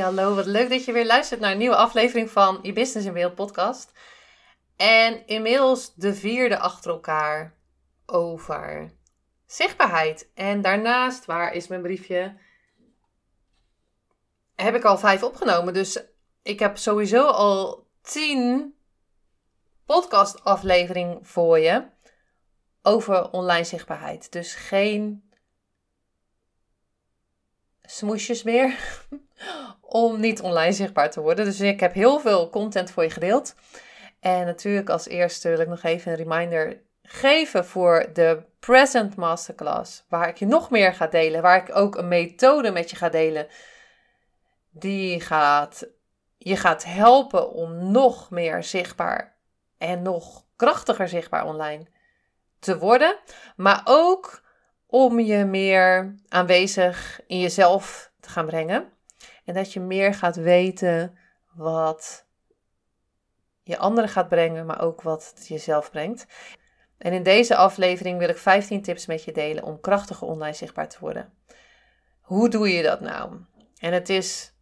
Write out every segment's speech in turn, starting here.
Hallo. Wat leuk dat je weer luistert naar een nieuwe aflevering van Je Business in Beeld podcast. En inmiddels de vierde achter elkaar over zichtbaarheid. En daarnaast, waar is mijn briefje? Heb ik al vijf opgenomen. Dus ik heb sowieso al tien podcast afleveringen voor je over online zichtbaarheid. Dus geen smoesjes meer om niet online zichtbaar te worden. Dus ik heb heel veel content voor je gedeeld. En natuurlijk als eerste wil ik nog even een reminder geven voor de Present Masterclass, waar ik je nog meer ga delen, waar ik ook een methode met je ga delen, die gaat je gaat helpen om nog meer zichtbaar en nog krachtiger zichtbaar online te worden, maar ook om je meer aanwezig in jezelf te gaan brengen. En dat je meer gaat weten wat je anderen gaat brengen, maar ook wat het jezelf brengt. En in deze aflevering wil ik 15 tips met je delen om krachtiger online zichtbaar te worden. Hoe doe je dat nou? En het is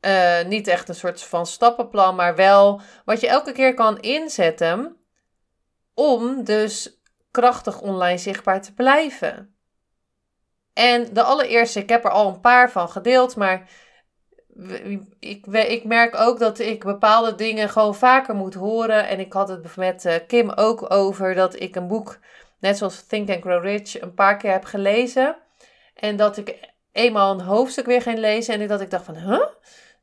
uh, niet echt een soort van stappenplan, maar wel wat je elke keer kan inzetten om dus krachtig online zichtbaar te blijven. En de allereerste, ik heb er al een paar van gedeeld, maar ik, ik merk ook dat ik bepaalde dingen gewoon vaker moet horen. En ik had het met eh, Kim ook over dat ik een boek, net zoals Think and Grow Rich, een paar keer heb gelezen. En dat ik eenmaal een hoofdstuk weer ging lezen en dat ik dacht van, huh?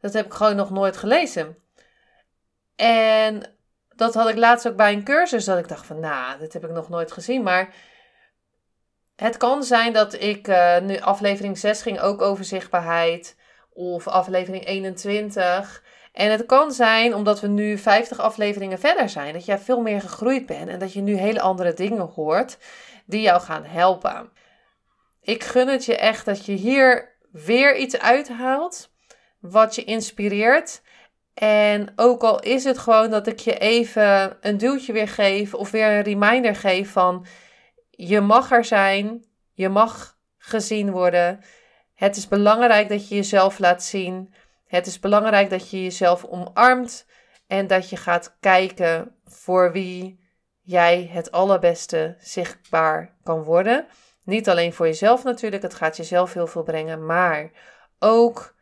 Dat heb ik gewoon nog nooit gelezen. En dat had ik laatst ook bij een cursus, dat ik dacht van, nou, dit heb ik nog nooit gezien. Maar het kan zijn dat ik, uh, nu aflevering 6 ging ook over zichtbaarheid, of aflevering 21. En het kan zijn, omdat we nu 50 afleveringen verder zijn, dat jij veel meer gegroeid bent en dat je nu hele andere dingen hoort die jou gaan helpen. Ik gun het je echt dat je hier weer iets uithaalt wat je inspireert. En ook al is het gewoon dat ik je even een duwtje weer geef of weer een reminder geef van je mag er zijn, je mag gezien worden. Het is belangrijk dat je jezelf laat zien. Het is belangrijk dat je jezelf omarmt en dat je gaat kijken voor wie jij het allerbeste zichtbaar kan worden. Niet alleen voor jezelf natuurlijk, het gaat jezelf heel veel brengen, maar ook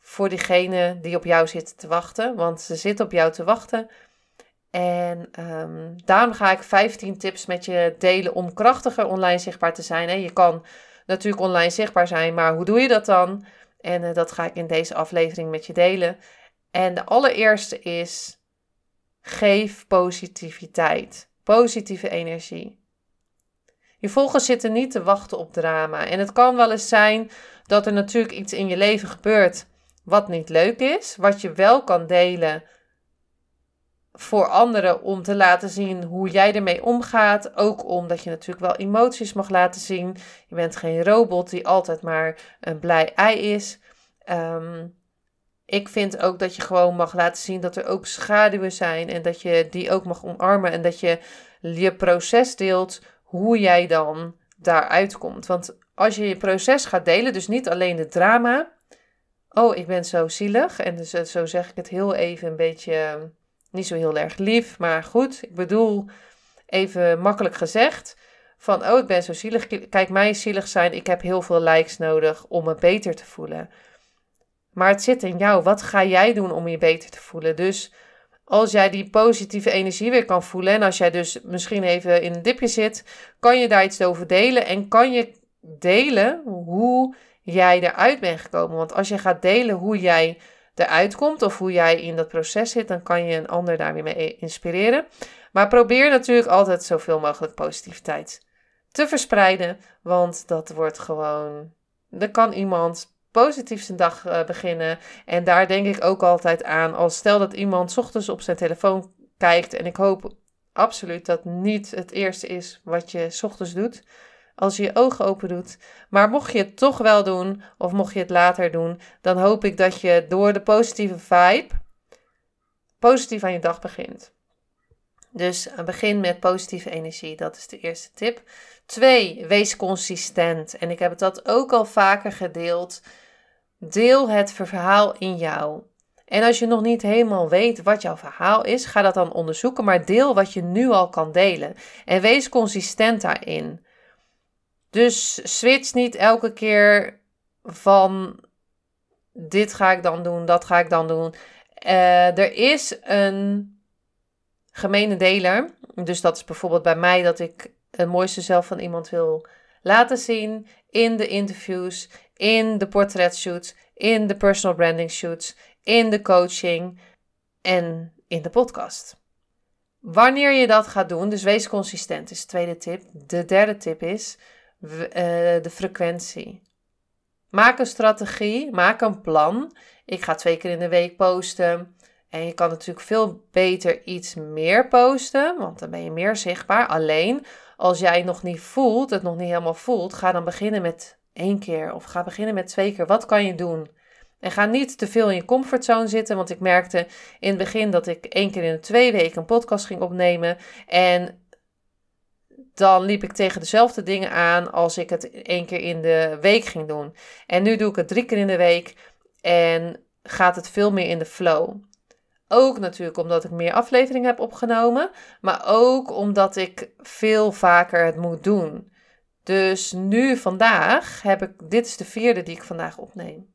voor diegene die op jou zit te wachten. Want ze zitten op jou te wachten. En um, daarom ga ik 15 tips met je delen om krachtiger online zichtbaar te zijn. Je kan natuurlijk online zichtbaar zijn, maar hoe doe je dat dan? En uh, dat ga ik in deze aflevering met je delen. En de allereerste is: geef positiviteit, positieve energie. Je volgers zitten niet te wachten op drama. En het kan wel eens zijn dat er natuurlijk iets in je leven gebeurt wat niet leuk is, wat je wel kan delen voor anderen om te laten zien hoe jij ermee omgaat. Ook omdat je natuurlijk wel emoties mag laten zien. Je bent geen robot die altijd maar een blij ei is. Ehm, ik vind ook dat je gewoon mag laten zien dat er ook schaduwen zijn en dat je die ook mag omarmen en dat je je proces deelt hoe jij dan daaruit komt. Want als je je proces gaat delen, dus niet alleen de drama, oh, ik ben zo zielig. En dus, eh, zo zeg ik het heel even een beetje, ehm, niet zo heel erg lief, maar goed. Ik bedoel, even makkelijk gezegd, van oh, ik ben zo zielig. Kijk, mij zielig zijn, ik heb heel veel likes nodig om me beter te voelen. Maar het zit in jou. Wat ga jij doen om je beter te voelen? Dus als jij die positieve energie weer kan voelen en als jij dus misschien even in een dipje zit, kan je daar iets over delen en kan je delen hoe jij eruit bent gekomen. Want als je gaat delen hoe jij eruit komt of hoe jij in dat proces zit, dan kan je een ander daar weer mee inspireren. Maar probeer natuurlijk altijd zoveel mogelijk positiviteit te verspreiden, want dat wordt gewoon dan kan iemand positief zijn dag uh, beginnen. En daar denk ik ook altijd aan. Als stel dat iemand ochtends op zijn telefoon kijkt. En ik hoop absoluut dat niet het eerste is wat je ochtends doet. Als je je ogen open doet. Maar mocht je het toch wel doen, of mocht je het later doen, dan hoop ik dat je door de positieve vibe positief aan je dag begint. Dus begin met positieve energie, dat is de eerste tip. Twee, wees consistent. En ik heb dat ook al vaker gedeeld. Deel het verhaal in jou. En als je nog niet helemaal weet wat jouw verhaal is, ga dat dan onderzoeken, maar deel wat je nu al kan delen. En wees consistent daarin. Dus switch niet elke keer van dit ga ik dan doen, dat ga ik dan doen. Uh, er is een gemene deler. Dus dat is bijvoorbeeld bij mij dat ik het mooiste zelf van iemand wil laten zien in de interviews, in de portretshoots, in de personal branding shoots, in de coaching en in de podcast. Wanneer je dat gaat doen, dus wees consistent, is de tweede tip. De derde tip is de frequentie. Maak een strategie, maak een plan. Ik ga twee keer in de week posten. En je kan natuurlijk veel beter iets meer posten, want dan ben je meer zichtbaar. Alleen als jij nog niet voelt, het nog niet helemaal voelt, ga dan beginnen met één keer of ga beginnen met twee keer. Wat kan je doen? En ga niet te veel in je comfortzone zitten, want ik merkte in het begin dat ik één keer in de twee weken een podcast ging opnemen. En dan liep ik tegen dezelfde dingen aan als ik het één keer in de week ging doen. En nu doe ik het drie keer in de week en gaat het veel meer in de flow. Ook natuurlijk omdat ik meer afleveringen heb opgenomen, maar ook omdat ik veel vaker het moet doen. Dus nu vandaag heb ik, dit is de vierde die ik vandaag opneem.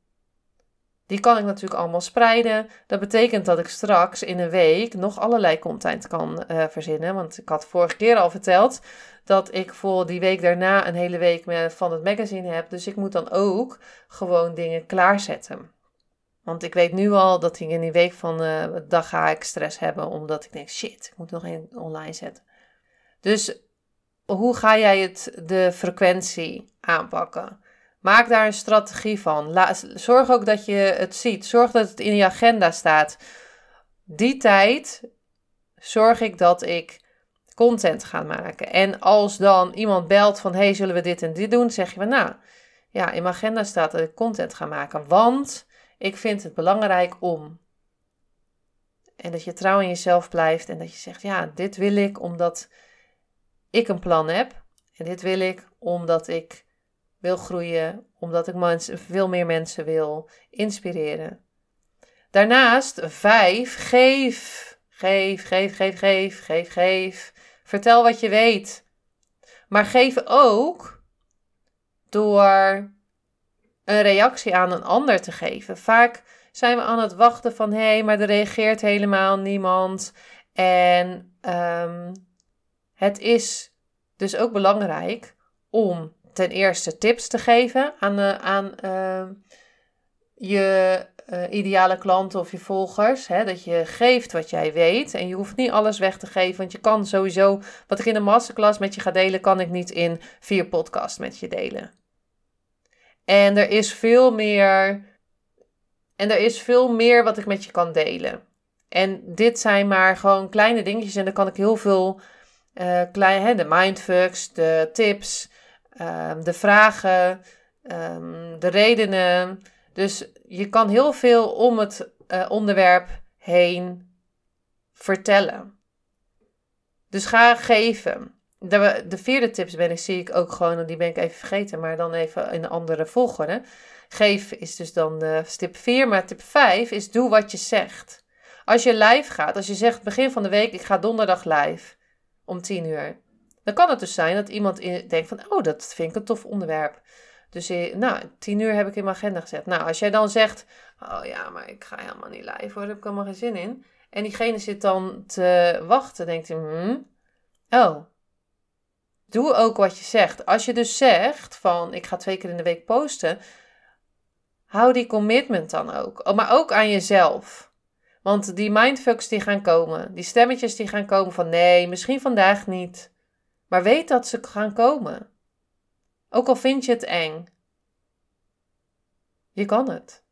Die kan ik natuurlijk allemaal spreiden. Dat betekent dat ik straks in een week nog allerlei content kan uh, verzinnen. Want ik had vorige keer al verteld dat ik voor die week daarna een hele week van het magazine heb. Dus ik moet dan ook gewoon dingen klaarzetten. Want ik weet nu al dat ik in die week van uh, dag ga ik stress hebben, omdat ik denk, shit, ik moet nog één online zetten. Dus hoe ga jij het, de frequentie aanpakken? Maak daar een strategie van. zorg ook dat je het ziet. Zorg dat het in je agenda staat. Die tijd zorg ik dat ik content ga maken. En als dan iemand belt van, hey, zullen we dit en dit doen? Zeg je van, nou, ja, in mijn agenda staat dat ik content ga maken. Want ik vind het belangrijk om. En dat je trouw in jezelf blijft en dat je zegt: Ja, dit wil ik omdat ik een plan heb. En dit wil ik omdat ik wil groeien, omdat ik mensen, veel meer mensen wil inspireren. Daarnaast, vijf, geef. Geef, geef, geef, geef, geef, geef. Vertel wat je weet. Maar geef ook door een reactie aan een ander te geven. Vaak zijn we aan het wachten van hé, hey, maar er reageert helemaal niemand. En um, het is dus ook belangrijk om ten eerste tips te geven aan, aan uh, je uh, ideale klanten of je volgers. Hè? Dat je geeft wat jij weet. En je hoeft niet alles weg te geven. Want je kan sowieso, wat ik in de masterclass met je ga delen, kan ik niet in vier podcasts met je delen. En er is veel meer. En er is veel meer wat ik met je kan delen. En dit zijn maar gewoon kleine dingetjes. En dan kan ik heel veel uh, de mindfucks, de tips, um, de vragen, um, de redenen. Dus je kan heel veel om het uh, onderwerp heen vertellen. Dus ga geven. De, de vierde tips ben ik, zie ik ook gewoon, die ben ik even vergeten, maar dan even in een andere volgorde. Geef is dus dan de tip 4, maar tip 5 is doe wat je zegt. Als je live gaat, als je zegt begin van de week, ik ga donderdag live om 10 uur. Dan kan het dus zijn dat iemand denkt van, oh, dat vind ik een tof onderwerp. Dus nou, 10 uur heb ik in mijn agenda gezet. Nou, als jij dan zegt, oh ja, maar ik ga helemaal niet live hoor, daar heb ik helemaal geen zin in. En diegene zit dan te wachten, denkt hij, hmm, oh, doe ook wat je zegt. Als je dus zegt van ik ga twee keer in de week posten, hou die commitment dan ook. Oh, maar ook aan jezelf. Want die mindfucks die gaan komen, die stemmetjes die gaan komen van nee, misschien vandaag niet. Maar weet dat ze gaan komen. Ook al vind je het eng. Je kan het.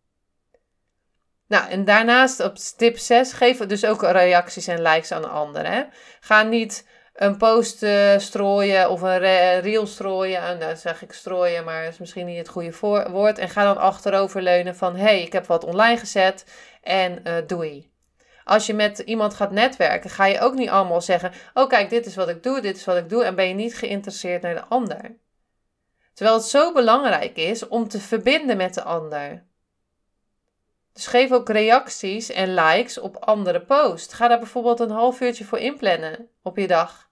Nou, en daarnaast op tip 6, geef dus ook reacties en likes aan anderen. Ga niet een post uh, strooien of een reel strooien. En nou zeg ik strooien, maar is misschien niet het goede woord. En ga dan achteroverleunen van, hey, ik heb wat online gezet en uh, doei. Als je met iemand gaat netwerken, ga je ook niet allemaal zeggen: Oh, kijk, dit is wat ik doe, dit is wat ik doe. En ben je niet geïnteresseerd naar de ander. Terwijl het zo belangrijk is om te verbinden met de ander. Dus geef ook reacties en likes op andere posts. Ga daar bijvoorbeeld een half uurtje voor inplannen op je dag.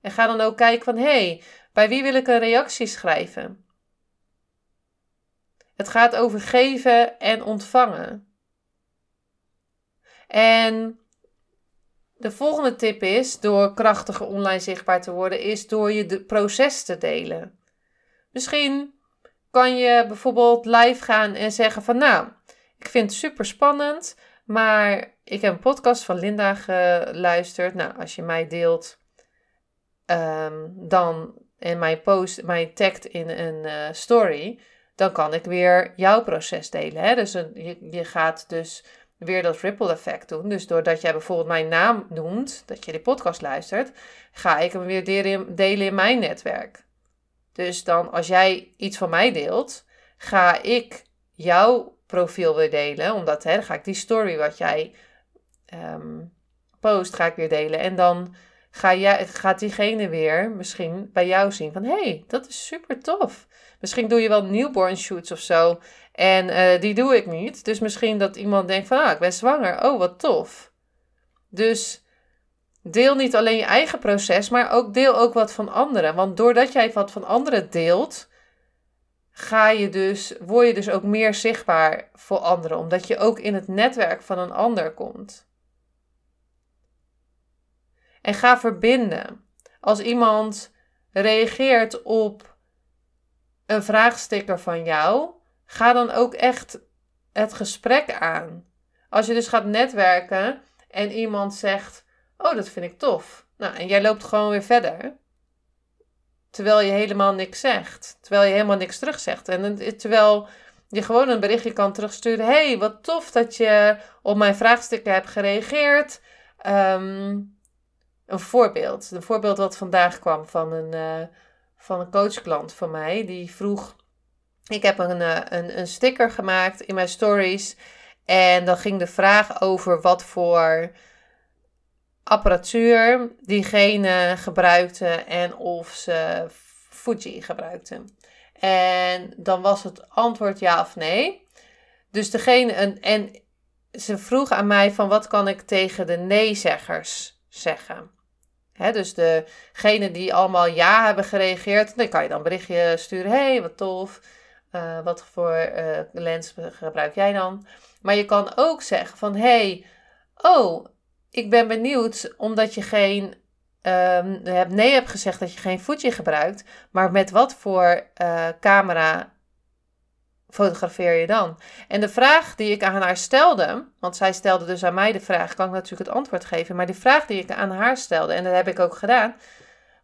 En ga dan ook kijken van, hé, hey, bij wie wil ik een reactie schrijven? Het gaat over geven en ontvangen. En de volgende tip is, door krachtiger online zichtbaar te worden, is door je de proces te delen. Misschien kan je bijvoorbeeld live gaan en zeggen van, nou, ik vind het super spannend, maar ik heb een podcast van Linda geluisterd. Nou, als je mij deelt, um, dan en mij post, mij tagt in een uh, story, dan kan ik weer jouw proces delen. Hè? Dus je, je gaat dus weer dat ripple effect doen. Dus doordat jij bijvoorbeeld mijn naam noemt, dat je die podcast luistert, ga ik hem weer delen in mijn netwerk. Dus dan als jij iets van mij deelt, ga ik jouw profiel weer delen. Omdat hè, ga ik die story wat jij ehm, post, ga ik weer delen. En dan ga jij, gaat diegene weer misschien bij jou zien van... hé, hey, dat is super tof. Misschien doe je wel newborn shoots of zo. En uh, die doe ik niet. Dus misschien dat iemand denkt van... ah, ik ben zwanger. Oh, wat tof. Dus deel niet alleen je eigen proces... maar ook deel ook wat van anderen. Want doordat jij wat van anderen deelt ga je dus, word je dus ook meer zichtbaar voor anderen, omdat je ook in het netwerk van een ander komt. En ga verbinden. Als iemand reageert op een vraagsticker van jou, ga dan ook echt het gesprek aan. Als je dus gaat netwerken en iemand zegt: Oh, dat vind ik tof. Nou, en jij loopt gewoon weer verder terwijl je helemaal niks zegt. Terwijl je helemaal niks terugzegt. En terwijl je gewoon een berichtje kan terugsturen. hey, wat tof dat je op mijn vraagstukken hebt gereageerd. Ehm, een voorbeeld. Een voorbeeld wat vandaag kwam van een, uh, van een coachklant van mij. Die vroeg... Ik heb een, uh, een, een sticker gemaakt in mijn stories. En dan ging de vraag over wat voor apparatuur diegene gebruikte en of ze Fuji gebruikte. En dan was het antwoord ja of nee. Dus degene, en, ze vroeg aan mij van wat kan ik tegen de nee-zeggers zeggen. Dus degene die allemaal ja hebben gereageerd, dan kan je dan een berichtje sturen. hey, wat tof. Uh, wat voor uh, lens gebruik jij dan? Maar je kan ook zeggen van hey, oh, ik ben benieuwd, omdat je geen. Um, nee hebt gezegd dat je geen Fuji gebruikt. Maar met wat voor uh, camera fotografeer je dan? En de vraag die ik aan haar stelde, want zij stelde dus aan mij de vraag, kan ik natuurlijk het antwoord geven, maar die vraag die ik aan haar stelde, en dat heb ik ook gedaan,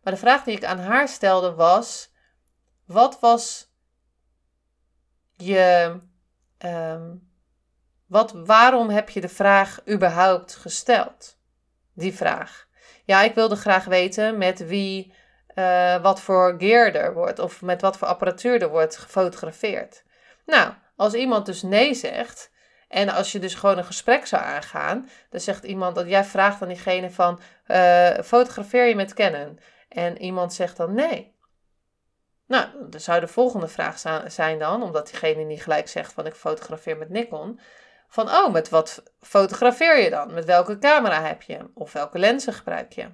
maar de vraag die ik aan haar stelde was: wat was je um, wat, waarom heb je de vraag überhaupt gesteld? Die vraag. Ja, ik wilde graag weten met wie, uh, wat voor gear er wordt of met wat voor apparatuur er wordt gefotografeerd. Nou, als iemand dus nee zegt en als je dus gewoon een gesprek zou aangaan, dan zegt iemand dat jij vraagt aan diegene van uh, fotografeer je met Canon? En iemand zegt dan nee. Nou, dan zou de volgende vraag zijn dan, omdat diegene niet gelijk zegt van ik fotografeer met Nikon van, oh, met wat fotografeer je dan? Met welke camera heb je? Of welke lenzen gebruik je?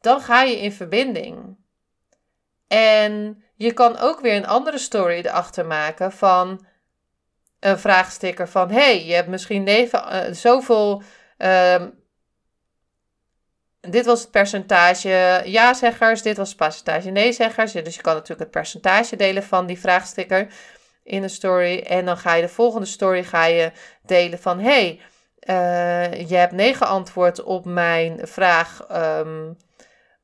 Dan ga je in verbinding. En je kan ook weer een andere story erachter maken van een vraagsticker van, hey, je hebt misschien neven, uh, zoveel... Uh, dit was het percentage ja-zeggers, dit was het percentage nee-zeggers. Dus je kan natuurlijk het percentage delen van die vraagsticker in een story. En dan ga je de volgende story ga je delen van... hey, uh, je hebt nee geantwoord op mijn vraag... Um,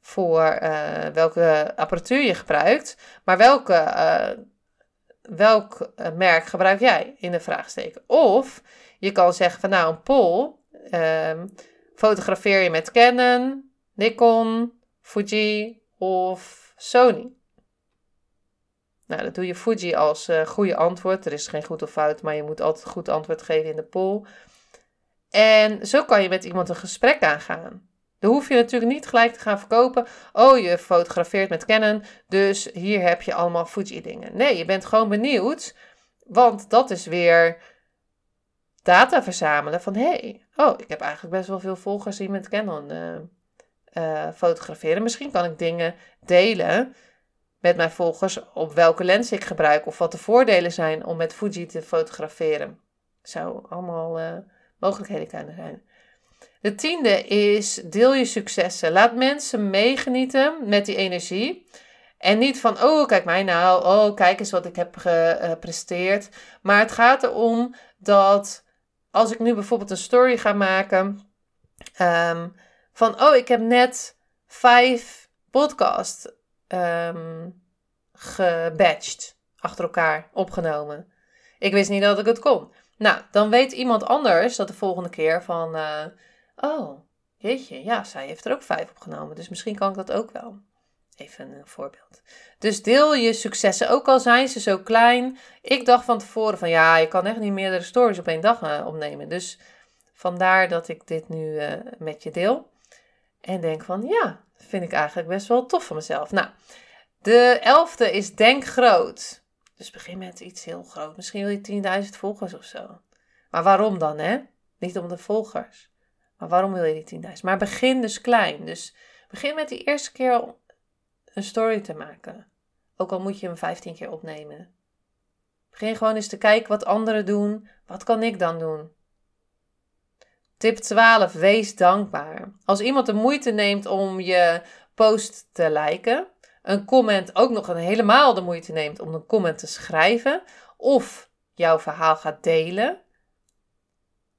voor uh, welke apparatuur je gebruikt. Maar welke uh, welk eh, merk gebruik jij in de vraagsteken? Of je kan zeggen van nou een poll, ehm, fotografeer je met Canon, Nikon, Fuji of Sony? Nou, dat doe je Fuji als uh, goede antwoord. Er is geen goed of fout, maar je moet altijd goed antwoord geven in de poll. En zo kan je met iemand een gesprek aangaan. Dan hoef je natuurlijk niet gelijk te gaan verkopen. Oh, je fotografeert met Canon, dus hier heb je allemaal Fuji dingen. Nee, je bent gewoon benieuwd, want dat is weer data verzamelen van hé, hey, oh, ik heb eigenlijk best wel veel volgers die met Canon uh, uh, fotograferen. Misschien kan ik dingen delen met mijn volgers op welke lens ik gebruik of wat de voordelen zijn om met Fuji te fotograferen. Zou allemaal uh, mogelijkheden kunnen zijn. De tiende is deel je successen. Laat mensen meegenieten met die energie. En niet van, oh, kijk mij nou, oh, kijk eens wat ik heb gepresteerd. Maar het gaat erom dat als ik nu bijvoorbeeld een story ga maken, um, van, oh, ik heb net vijf podcasts um, gebatched, achter elkaar opgenomen. Ik wist niet dat ik het kon. Nou, dan weet iemand anders dat de volgende keer van, uh, oh, jeetje, ja, zij heeft er ook vijf opgenomen, dus misschien kan ik dat ook wel. Even een voorbeeld. Dus deel je successen, ook al zijn ze zo klein. Ik dacht van tevoren van ja, je kan echt niet meerdere stories op één dag uh, opnemen. Dus vandaar dat ik dit nu uh, met je deel. En denk van ja, vind ik eigenlijk best wel tof van mezelf. Nou, de elfde is denk groot. Dus begin met iets heel groot. Misschien wil je 10.000 volgers of zo. Maar waarom dan, hè? Niet om de volgers. Maar waarom wil je die 10.000? Maar begin dus klein. Dus begin met die eerste keer een story te maken. Ook al moet je hem 15 keer opnemen. Begin gewoon eens te kijken wat anderen doen. Wat kan ik dan doen? Tip 12. Wees dankbaar. Als iemand de moeite neemt om je post te liken, een comment ook nog een helemaal de moeite neemt om een comment te schrijven, of jouw verhaal gaat delen.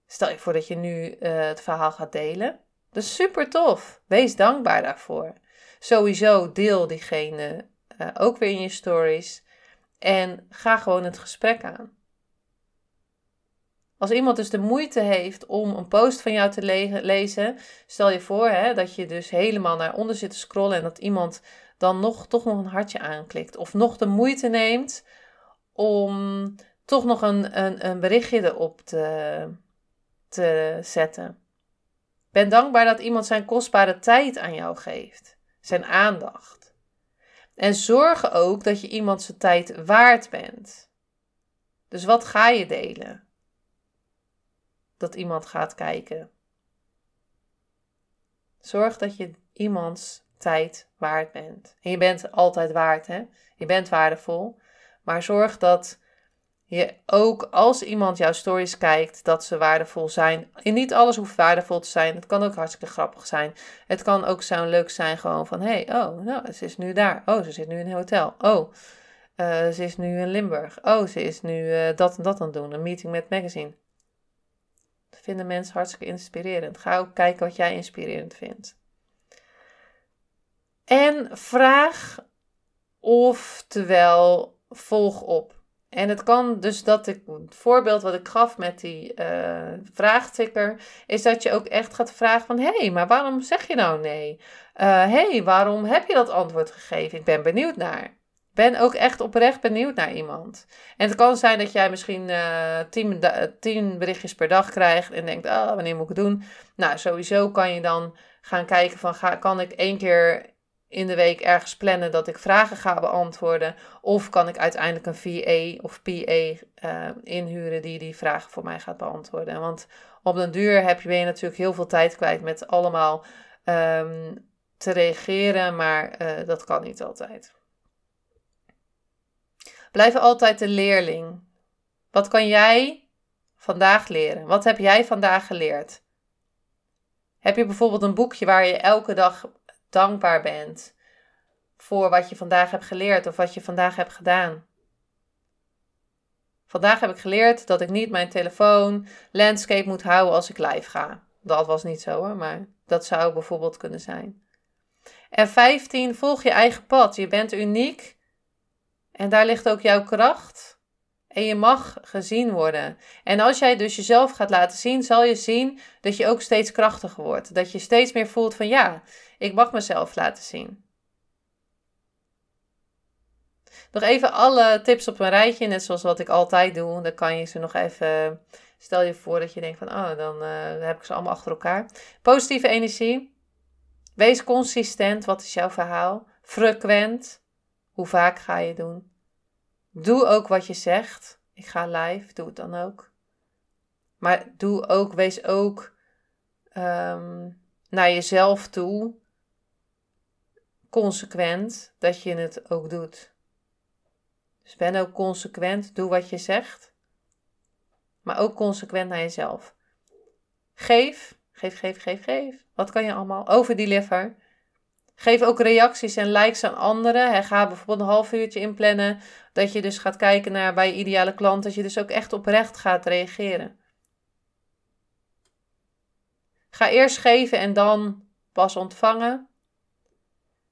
Stel je voor dat je nu uh, het verhaal gaat delen. Dat is super tof. Wees dankbaar daarvoor. Sowieso deel diegene uh, ook weer in je stories. En ga gewoon het gesprek aan. Als iemand dus de moeite heeft om een post van jou te le lezen, stel je voor hè, dat je dus helemaal naar onder zit te scrollen en dat iemand dan nog, toch nog een hartje aanklikt. Of nog de moeite neemt om toch nog een, een, een berichtje erop te, te zetten. Ben dankbaar dat iemand zijn kostbare tijd aan jou geeft, zijn aandacht. En zorg ook dat je iemand zijn tijd waard bent. Dus wat ga je delen? dat iemand gaat kijken. Zorg dat je iemands tijd waard bent. En je bent altijd waard, hè? Je bent waardevol. Maar zorg dat je ook als iemand jouw stories kijkt, dat ze waardevol zijn. Niet alles hoeft waardevol te zijn. Het kan ook hartstikke grappig zijn. Het kan ook zo leuk zijn gewoon van, hey, oh, nou, ze is nu daar. Oh, ze zit nu in een hotel. Oh, uh, ze is nu in Limburg. Oh, ze is nu uh, dat en dat aan het doen. Een meeting met magazine vinden mensen hartstikke inspirerend. Ga ook kijken wat jij inspirerend vindt. En vraag oftewel volg op. En het kan dus dat ik, het voorbeeld wat ik gaf met die uh, vraagtikker, is dat je ook echt gaat vragen van, hé, hey, maar waarom zeg je nou nee? Hé, uh, hey, waarom heb je dat antwoord gegeven? Ik ben benieuwd naar ben ook echt oprecht benieuwd naar iemand. En het kan zijn dat jij misschien uh, tien, tien, berichtjes per dag krijgt en denkt, oh, wanneer moet ik het doen? Nou, sowieso kan je dan gaan kijken van, ga, kan ik één keer in de week ergens plannen dat ik vragen ga beantwoorden? Of kan ik uiteindelijk een VA of PA eh, inhuren die die vragen voor mij gaat beantwoorden? Want op den duur heb je, ben je natuurlijk heel veel tijd kwijt met allemaal um, te reageren, maar uh, dat kan niet altijd. Blijf altijd de leerling. Wat kan jij vandaag leren? Wat heb jij vandaag geleerd? Heb je bijvoorbeeld een boekje waar je elke dag dankbaar bent voor wat je vandaag hebt geleerd of wat je vandaag hebt gedaan? Vandaag heb ik geleerd dat ik niet mijn telefoon landscape moet houden als ik live ga. Dat was niet zo hoor, maar dat zou bijvoorbeeld kunnen zijn. En 15, volg je eigen pad. Je bent uniek en daar ligt ook jouw kracht. En je mag gezien worden. En als jij dus jezelf gaat laten zien, zal je zien dat je ook steeds krachtiger wordt. Dat je steeds meer voelt van ja, ik mag mezelf laten zien. Nog even alle tips op een rijtje, net zoals wat ik altijd doe. Dan kan je ze nog even. Stel je voor dat je denkt van, oh, dan uh, heb ik ze allemaal achter elkaar. Positieve energie. Wees consistent. Wat is jouw verhaal? Frequent. Hoe vaak ga je doen? Doe ook wat je zegt. Ik ga live, doe het dan ook. Maar doe ook, wees ook um, naar jezelf toe consequent dat je het ook doet. Dus ben ook consequent, doe wat je zegt, maar ook consequent naar jezelf. Geef, geef, geef, geef, geef. Wat kan je allemaal? Over deliver. Geef ook reacties en likes aan anderen. ga bijvoorbeeld een half uurtje inplannen. Dat je dus gaat kijken naar bij je ideale klant. Dat je dus ook echt oprecht gaat reageren. Ga eerst geven en dan pas ontvangen.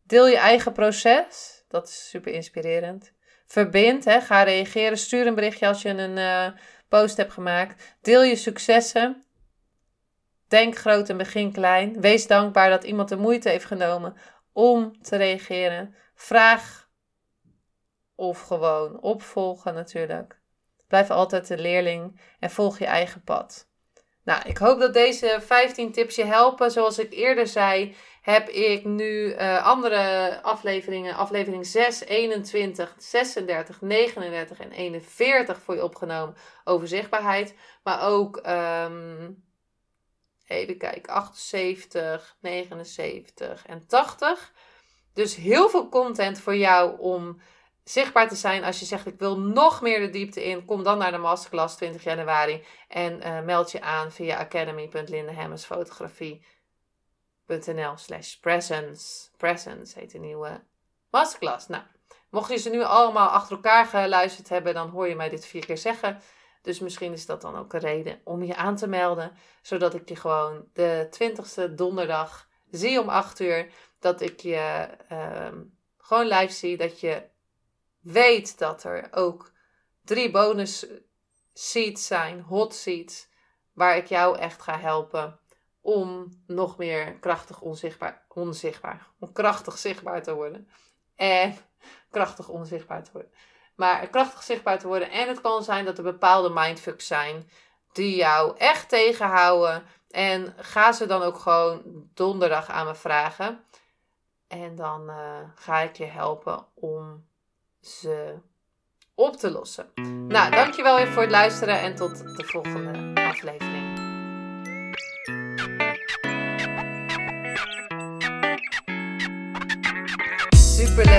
Deel je eigen proces. Dat is super inspirerend. Verbind, hè, ga reageren. Stuur een berichtje als je een uh, post hebt gemaakt. Deel je successen. Denk groot en begin klein. Wees dankbaar dat iemand de moeite heeft genomen om te reageren. Vraag of gewoon opvolgen natuurlijk. Blijf altijd de leerling en volg je eigen pad. Nou, ik hoop dat deze 15 tips je helpen. Zoals ik eerder zei, heb ik nu uh, andere afleveringen, aflevering 6, 21, 36, 39 en 41 voor je opgenomen over zichtbaarheid. Maar ook, um, even kijken, 78, 79 en 80. Dus heel veel content voor jou om zichtbaar te zijn. Als je zegt, ik wil nog meer de diepte in, kom dan naar de masterclass 20 januari. En uh, meld je aan via academy.lindehemmersfotografie.nl slash presence. Presence heet de nieuwe masterclass. Nou, mocht je ze nu allemaal achter elkaar geluisterd hebben, dan hoor je mij dit vier keer zeggen. Dus misschien is dat dan ook een reden om je aan te melden. Zodat ik je gewoon de 20ste donderdag zie om 8 uur. Dat ik je uh, gewoon live zie. Dat je weet dat er ook drie bonus seats zijn, hot seats, waar ik jou echt ga helpen om nog meer krachtig onzichtbaar, onzichtbaar, om krachtig zichtbaar te worden. En krachtig onzichtbaar te worden. Maar krachtig zichtbaar te worden. En het kan zijn dat er bepaalde mindfucks zijn die jou echt tegenhouden. En ga ze dan ook gewoon donderdag aan me vragen. En dan uh, ga ik je helpen om ze op te lossen. Nou, dankjewel weer voor het luisteren en tot de volgende aflevering.